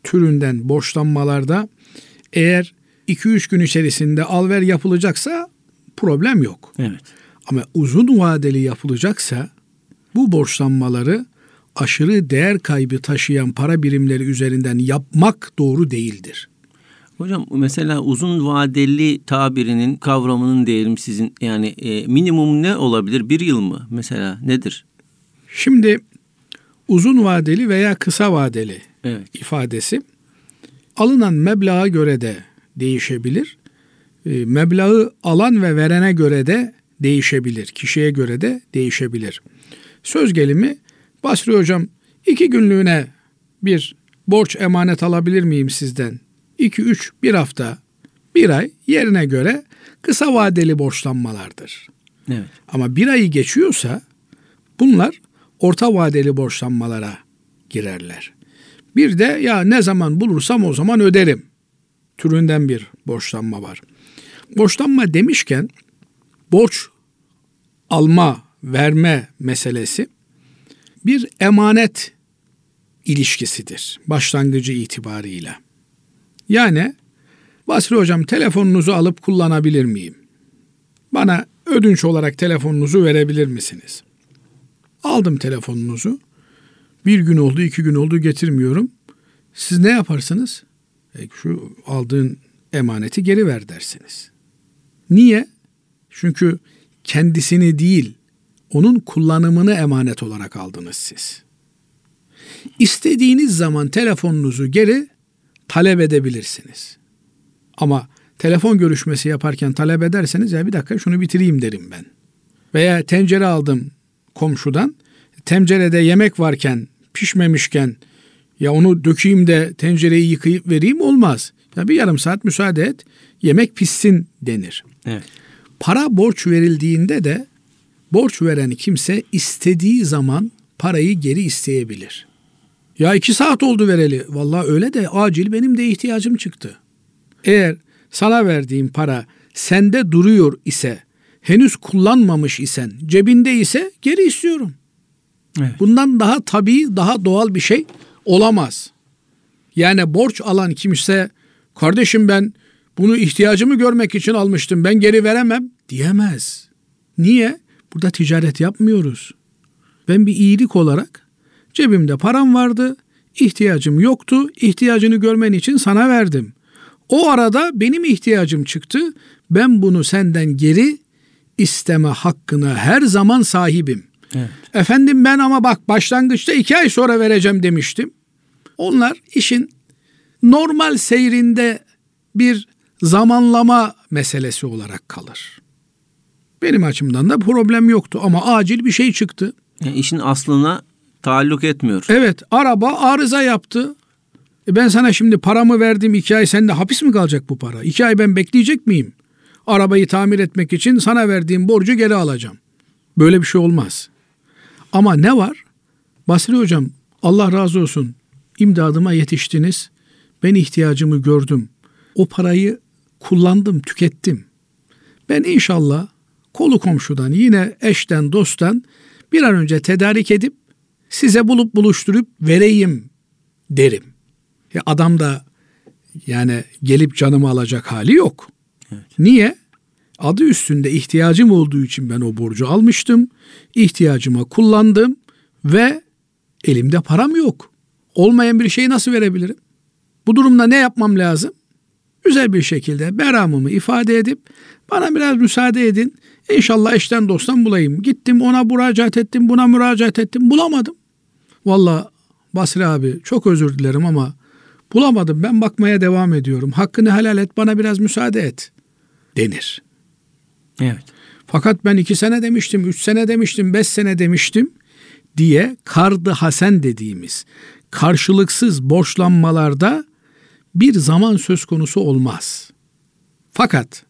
B: Türünden borçlanmalarda eğer 2-3 gün içerisinde alver yapılacaksa problem yok.
A: Evet.
B: Ama uzun vadeli yapılacaksa bu borçlanmaları aşırı değer kaybı taşıyan para birimleri üzerinden yapmak doğru değildir.
A: Hocam mesela uzun vadeli tabirinin kavramının diyelim sizin yani e, minimum ne olabilir? Bir yıl mı mesela nedir?
B: Şimdi uzun vadeli veya kısa vadeli
A: Evet.
B: ifadesi alınan meblağa göre de değişebilir. E, meblağı alan ve verene göre de değişebilir. Kişiye göre de değişebilir. Söz gelimi Basri Hocam iki günlüğüne bir borç emanet alabilir miyim sizden? 2, 3, bir hafta, bir ay yerine göre kısa vadeli borçlanmalardır.
A: Evet.
B: Ama bir ayı geçiyorsa bunlar orta vadeli borçlanmalara girerler. Bir de ya ne zaman bulursam o zaman öderim türünden bir borçlanma var. Borçlanma demişken borç alma, verme meselesi bir emanet ilişkisidir başlangıcı itibarıyla. Yani Basri hocam telefonunuzu alıp kullanabilir miyim? Bana ödünç olarak telefonunuzu verebilir misiniz? Aldım telefonunuzu. Bir gün oldu, iki gün oldu getirmiyorum. Siz ne yaparsınız? E, şu aldığın emaneti geri ver dersiniz. Niye? Çünkü kendisini değil, onun kullanımını emanet olarak aldınız siz. İstediğiniz zaman telefonunuzu geri talep edebilirsiniz. Ama telefon görüşmesi yaparken talep ederseniz ya bir dakika şunu bitireyim derim ben. Veya tencere aldım komşudan. Tencerede yemek varken, pişmemişken ya onu dökeyim de tencereyi yıkayıp vereyim olmaz. Ya bir yarım saat müsaade et, yemek pişsin denir.
A: Evet.
B: Para borç verildiğinde de borç veren kimse istediği zaman parayı geri isteyebilir. Ya iki saat oldu vereli. Vallahi öyle de acil benim de ihtiyacım çıktı. Eğer sana verdiğim para sende duruyor ise, henüz kullanmamış isen, cebinde ise geri istiyorum.
A: Evet.
B: Bundan daha tabii, daha doğal bir şey olamaz. Yani borç alan kimse, kardeşim ben bunu ihtiyacımı görmek için almıştım, ben geri veremem diyemez. Niye? Burada ticaret yapmıyoruz. Ben bir iyilik olarak cebimde param vardı, ihtiyacım yoktu, ihtiyacını görmen için sana verdim. O arada benim ihtiyacım çıktı, ben bunu senden geri isteme hakkına her zaman sahibim.
A: Evet.
B: Efendim ben ama bak başlangıçta iki ay sonra vereceğim demiştim. Onlar işin normal seyrinde bir zamanlama meselesi olarak kalır. Benim açımdan da problem yoktu ama acil bir şey çıktı.
A: Yani işin aslına taalluk etmiyor.
B: Evet araba arıza yaptı. E ben sana şimdi paramı verdim iki ay sende hapis mi kalacak bu para? İki ay ben bekleyecek miyim? Arabayı tamir etmek için sana verdiğim borcu geri alacağım. Böyle bir şey olmaz. Ama ne var? Basri hocam Allah razı olsun imdadıma yetiştiniz. Ben ihtiyacımı gördüm. O parayı kullandım, tükettim. Ben inşallah kolu komşudan yine eşten dosttan bir an önce tedarik edip size bulup buluşturup vereyim derim. Ya adam da yani gelip canımı alacak hali yok.
A: Evet.
B: Niye? Adı üstünde ihtiyacım olduğu için ben o borcu almıştım. İhtiyacıma kullandım ve elimde param yok. Olmayan bir şeyi nasıl verebilirim? Bu durumda ne yapmam lazım? Güzel bir şekilde beramımı ifade edip bana biraz müsaade edin. İnşallah eşten dosttan bulayım. Gittim ona müracaat ettim, buna müracaat ettim. Bulamadım. Valla Basri abi çok özür dilerim ama bulamadım. Ben bakmaya devam ediyorum. Hakkını helal et, bana biraz müsaade et denir.
A: Evet.
B: Fakat ben iki sene demiştim, üç sene demiştim, beş sene demiştim diye kardı hasen dediğimiz karşılıksız borçlanmalarda bir zaman söz konusu olmaz. Fakat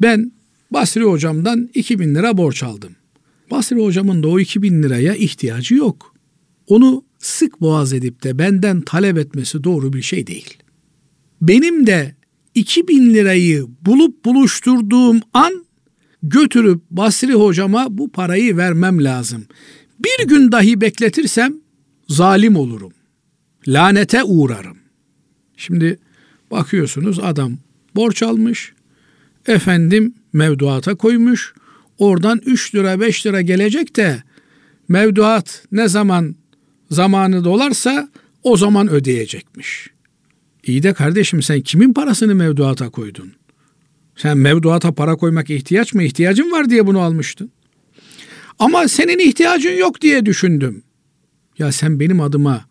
B: ben Basri hocamdan 2000 lira borç aldım. Basri hocamın da o 2000 liraya ihtiyacı yok. Onu sık boğaz edip de benden talep etmesi doğru bir şey değil. Benim de 2000 lirayı bulup buluşturduğum an götürüp Basri hocama bu parayı vermem lazım. Bir gün dahi bekletirsem zalim olurum. Lanete uğrarım. Şimdi bakıyorsunuz adam borç almış. Efendim mevduata koymuş. Oradan 3 lira 5 lira gelecek de mevduat ne zaman zamanı dolarsa o zaman ödeyecekmiş. İyi de kardeşim sen kimin parasını mevduata koydun? Sen mevduata para koymak ihtiyaç mı? İhtiyacın var diye bunu almıştın. Ama senin ihtiyacın yok diye düşündüm. Ya sen benim adıma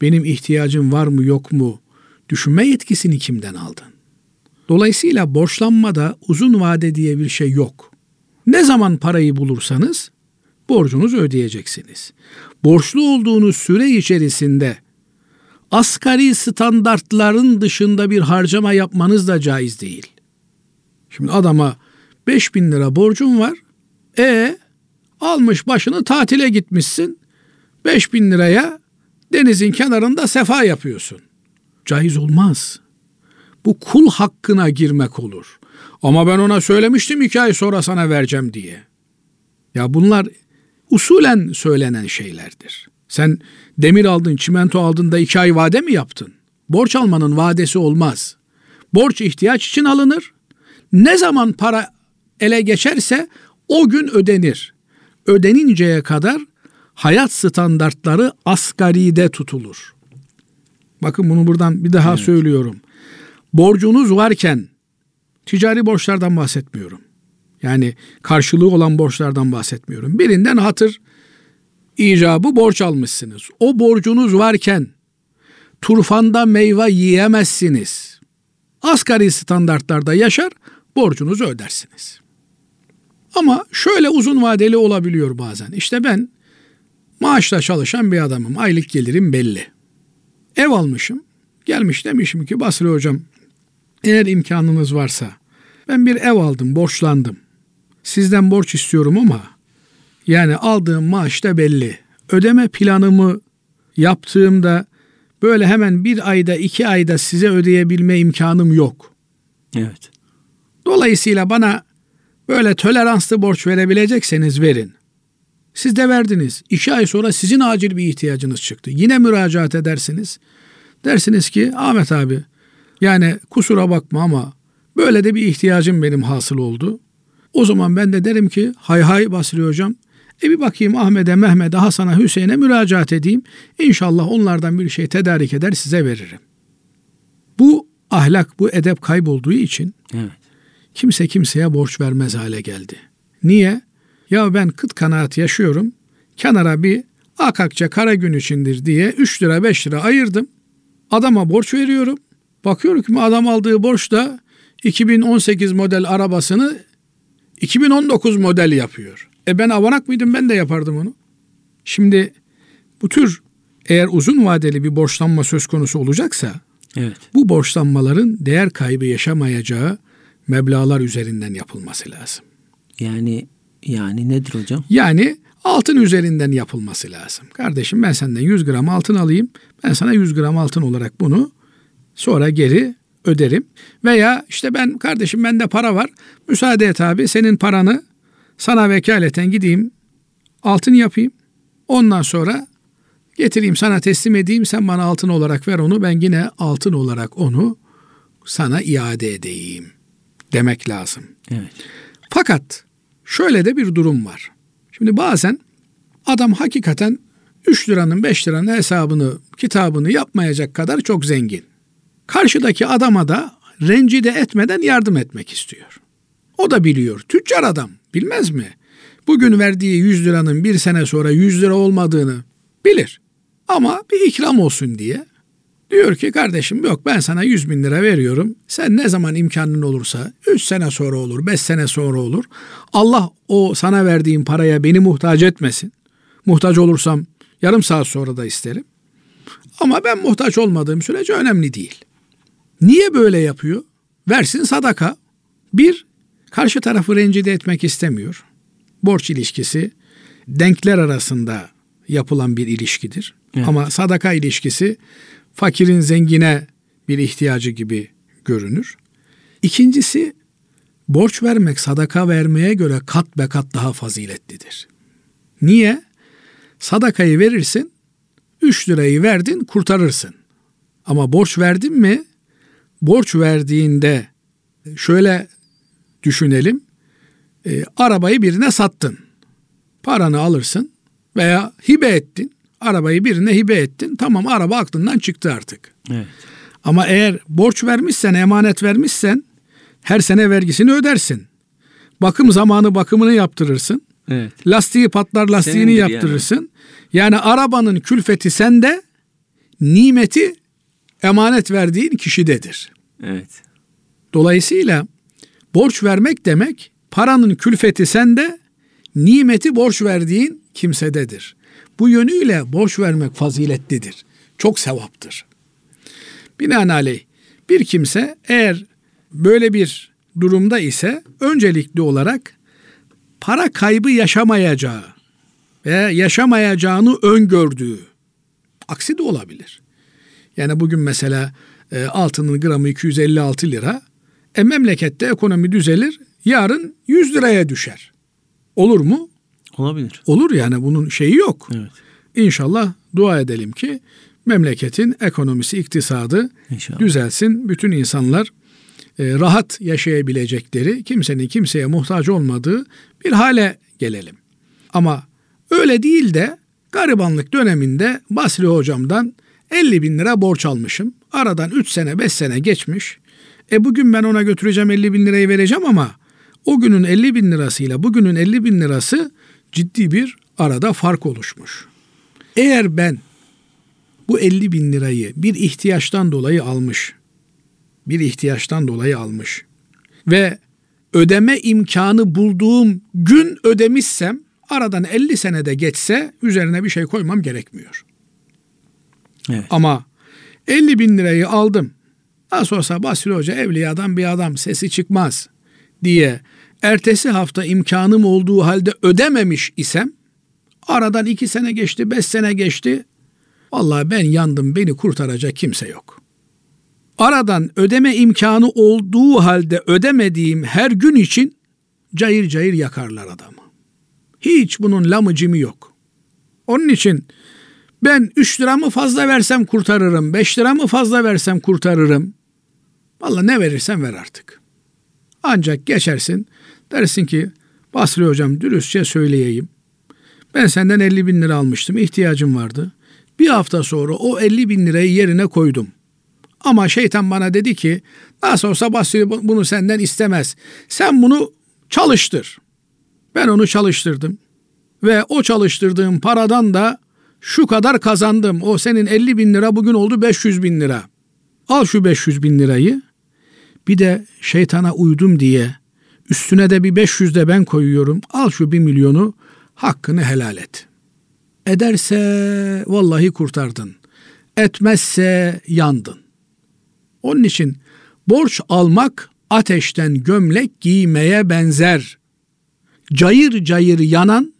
B: benim ihtiyacım var mı yok mu düşünme yetkisini kimden aldın? Dolayısıyla borçlanmada uzun vade diye bir şey yok. Ne zaman parayı bulursanız borcunuzu ödeyeceksiniz. Borçlu olduğunuz süre içerisinde asgari standartların dışında bir harcama yapmanız da caiz değil. Şimdi adama 5 bin lira borcun var. E almış başını tatile gitmişsin. 5 bin liraya denizin kenarında sefa yapıyorsun. Caiz olmaz. Bu kul hakkına girmek olur. Ama ben ona söylemiştim iki ay sonra sana vereceğim diye. Ya bunlar usulen söylenen şeylerdir. Sen demir aldın, çimento aldın da iki ay vade mi yaptın? Borç almanın vadesi olmaz. Borç ihtiyaç için alınır. Ne zaman para ele geçerse o gün ödenir. Ödeninceye kadar hayat standartları asgaride tutulur. Bakın bunu buradan bir daha evet. söylüyorum. Borcunuz varken ticari borçlardan bahsetmiyorum. Yani karşılığı olan borçlardan bahsetmiyorum. Birinden hatır icabı borç almışsınız. O borcunuz varken turfanda meyve yiyemezsiniz. Asgari standartlarda yaşar, borcunuzu ödersiniz. Ama şöyle uzun vadeli olabiliyor bazen. İşte ben maaşla çalışan bir adamım. Aylık gelirim belli. Ev almışım. Gelmiş demişim ki Basri hocam eğer imkanınız varsa ben bir ev aldım, borçlandım. Sizden borç istiyorum ama yani aldığım maaş da belli. Ödeme planımı yaptığımda böyle hemen bir ayda iki ayda size ödeyebilme imkanım yok.
A: Evet.
B: Dolayısıyla bana böyle toleranslı borç verebilecekseniz verin. Siz de verdiniz. İki ay sonra sizin acil bir ihtiyacınız çıktı. Yine müracaat edersiniz. Dersiniz ki Ahmet abi yani kusura bakma ama böyle de bir ihtiyacım benim hasıl oldu. O zaman ben de derim ki hay hay Basri hocam e bir bakayım Ahmet'e, Mehmet'e, Hasan'a, Hüseyin'e müracaat edeyim. İnşallah onlardan bir şey tedarik eder size veririm. Bu ahlak, bu edep kaybolduğu için
A: evet.
B: Kimse kimseye borç vermez hale geldi. Niye? Ya ben kıt kanaat yaşıyorum. Kenara bir akakça kara gün içindir diye 3 lira 5 lira ayırdım. Adama borç veriyorum. Bakıyorum ki adam aldığı borç da 2018 model arabasını 2019 model yapıyor. E ben avanak mıydım ben de yapardım onu. Şimdi bu tür eğer uzun vadeli bir borçlanma söz konusu olacaksa
A: evet.
B: bu borçlanmaların değer kaybı yaşamayacağı meblalar üzerinden yapılması lazım.
A: Yani yani nedir hocam?
B: Yani altın üzerinden yapılması lazım. Kardeşim ben senden 100 gram altın alayım. Ben sana 100 gram altın olarak bunu sonra geri öderim. Veya işte ben kardeşim bende para var. Müsaade et abi senin paranı sana vekaleten gideyim altın yapayım. Ondan sonra getireyim sana teslim edeyim. Sen bana altın olarak ver onu. Ben yine altın olarak onu sana iade edeyim demek lazım.
A: Evet.
B: Fakat şöyle de bir durum var. Şimdi bazen adam hakikaten 3 liranın 5 liranın hesabını kitabını yapmayacak kadar çok zengin. Karşıdaki adama da rencide etmeden yardım etmek istiyor. O da biliyor. Tüccar adam. Bilmez mi? Bugün verdiği 100 liranın bir sene sonra 100 lira olmadığını bilir. Ama bir ikram olsun diye diyor ki kardeşim yok ben sana 100 bin lira veriyorum. Sen ne zaman imkanın olursa 3 sene sonra olur 5 sene sonra olur. Allah o sana verdiğim paraya beni muhtaç etmesin. Muhtaç olursam yarım saat sonra da isterim. Ama ben muhtaç olmadığım sürece önemli değil. Niye böyle yapıyor? Versin sadaka. Bir, karşı tarafı rencide etmek istemiyor. Borç ilişkisi denkler arasında yapılan bir ilişkidir. Evet. Ama sadaka ilişkisi fakirin zengine bir ihtiyacı gibi görünür. İkincisi borç vermek sadaka vermeye göre kat be kat daha faziletlidir. Niye? Sadakayı verirsin, 3 lirayı verdin kurtarırsın. Ama borç verdin mi borç verdiğinde şöyle düşünelim. E, arabayı birine sattın. Paranı alırsın veya hibe ettin. Arabayı birine hibe ettin. Tamam araba aklından çıktı artık.
A: Evet.
B: Ama eğer borç vermişsen, emanet vermişsen her sene vergisini ödersin. Bakım zamanı bakımını yaptırırsın.
A: Evet.
B: Lastiği patlar lastiğini
A: Senindir yani.
B: yaptırırsın. Yani. arabanın külfeti sende, nimeti emanet verdiğin kişidedir.
A: Evet.
B: Dolayısıyla borç vermek demek paranın külfeti sende, nimeti borç verdiğin kimsededir. Bu yönüyle borç vermek faziletlidir. Çok sevaptır. Binaenaleyh bir kimse eğer böyle bir durumda ise öncelikli olarak para kaybı yaşamayacağı ve yaşamayacağını öngördüğü aksi de olabilir. Yani bugün mesela e, altının gramı 256 lira. E memlekette ekonomi düzelir. Yarın 100 liraya düşer. Olur mu?
A: Olabilir.
B: Olur yani bunun şeyi yok.
A: Evet.
B: İnşallah dua edelim ki memleketin ekonomisi, iktisadı
A: İnşallah.
B: düzelsin. Bütün insanlar e, rahat yaşayabilecekleri, kimsenin kimseye muhtaç olmadığı bir hale gelelim. Ama öyle değil de garibanlık döneminde Basri hocamdan 50 bin lira borç almışım. Aradan 3 sene 5 sene geçmiş. E bugün ben ona götüreceğim 50 bin lirayı vereceğim ama o günün 50 bin lirasıyla bugünün 50 bin lirası ciddi bir arada fark oluşmuş. Eğer ben bu 50 bin lirayı bir ihtiyaçtan dolayı almış, bir ihtiyaçtan dolayı almış ve ödeme imkanı bulduğum gün ödemişsem aradan 50 senede geçse üzerine bir şey koymam gerekmiyor.
A: Evet.
B: Ama 50 bin lirayı aldım. Nasıl olsa Basri Hoca evliyadan bir adam sesi çıkmaz diye ertesi hafta imkanım olduğu halde ödememiş isem aradan iki sene geçti, beş sene geçti. Vallahi ben yandım beni kurtaracak kimse yok. Aradan ödeme imkanı olduğu halde ödemediğim her gün için cayır cayır yakarlar adamı. Hiç bunun lamıcımı yok. Onun için ben 3 lira mı fazla versem kurtarırım, 5 lira mı fazla versem kurtarırım. Valla ne verirsen ver artık. Ancak geçersin dersin ki Basri hocam dürüstçe söyleyeyim. Ben senden 50 bin lira almıştım ihtiyacım vardı. Bir hafta sonra o 50 bin lirayı yerine koydum. Ama şeytan bana dedi ki nasıl olsa Basri bunu senden istemez. Sen bunu çalıştır. Ben onu çalıştırdım. Ve o çalıştırdığım paradan da şu kadar kazandım. O senin 50 bin lira bugün oldu 500 bin lira. Al şu 500 bin lirayı. Bir de şeytana uydum diye üstüne de bir 500 de ben koyuyorum. Al şu 1 milyonu hakkını helal et. Ederse vallahi kurtardın. Etmezse yandın. Onun için borç almak ateşten gömlek giymeye benzer. Cayır cayır yanan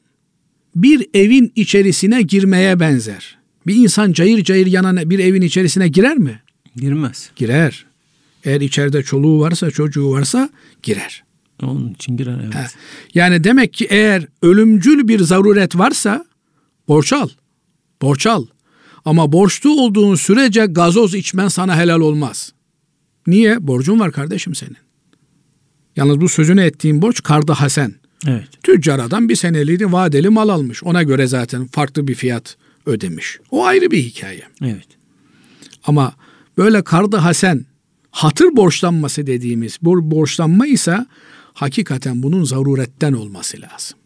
B: bir evin içerisine girmeye benzer. Bir insan cayır cayır yanan bir evin içerisine girer mi?
A: Girmez.
B: Girer. Eğer içeride çoluğu varsa, çocuğu varsa girer.
A: Onun için girer evet.
B: He. Yani demek ki eğer ölümcül bir zaruret varsa borç al. Borç al. Ama borçlu olduğun sürece gazoz içmen sana helal olmaz. Niye? Borcun var kardeşim senin. Yalnız bu sözünü ettiğim borç kardı hasen.
A: Evet.
B: Tüccar adam bir seneliğini vadeli mal almış. Ona göre zaten farklı bir fiyat ödemiş. O ayrı bir hikaye.
A: Evet.
B: Ama böyle kardı hasen hatır borçlanması dediğimiz bu borçlanma ise hakikaten bunun zaruretten olması lazım.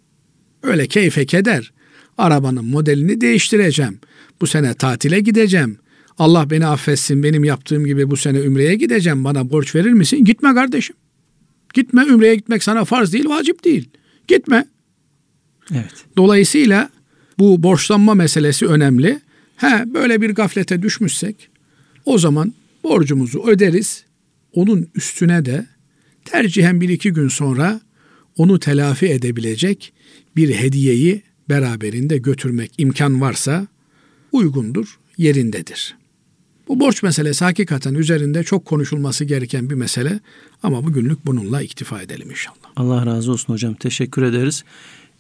B: Öyle keyfe keder. Arabanın modelini değiştireceğim. Bu sene tatile gideceğim. Allah beni affetsin benim yaptığım gibi bu sene ümreye gideceğim. Bana borç verir misin? Gitme kardeşim. Gitme ümreye gitmek sana farz değil, vacip değil. Gitme.
A: Evet.
B: Dolayısıyla bu borçlanma meselesi önemli. He, böyle bir gaflete düşmüşsek o zaman borcumuzu öderiz. Onun üstüne de tercihen bir iki gün sonra onu telafi edebilecek bir hediyeyi beraberinde götürmek imkan varsa uygundur, yerindedir. Bu borç meselesi hakikaten üzerinde çok konuşulması gereken bir mesele ama bugünlük bununla iktifa edelim inşallah.
A: Allah razı olsun hocam. Teşekkür ederiz.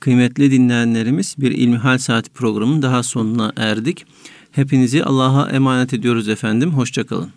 A: Kıymetli dinleyenlerimiz bir İlmihal Saati programının daha sonuna erdik. Hepinizi Allah'a emanet ediyoruz efendim. Hoşçakalın.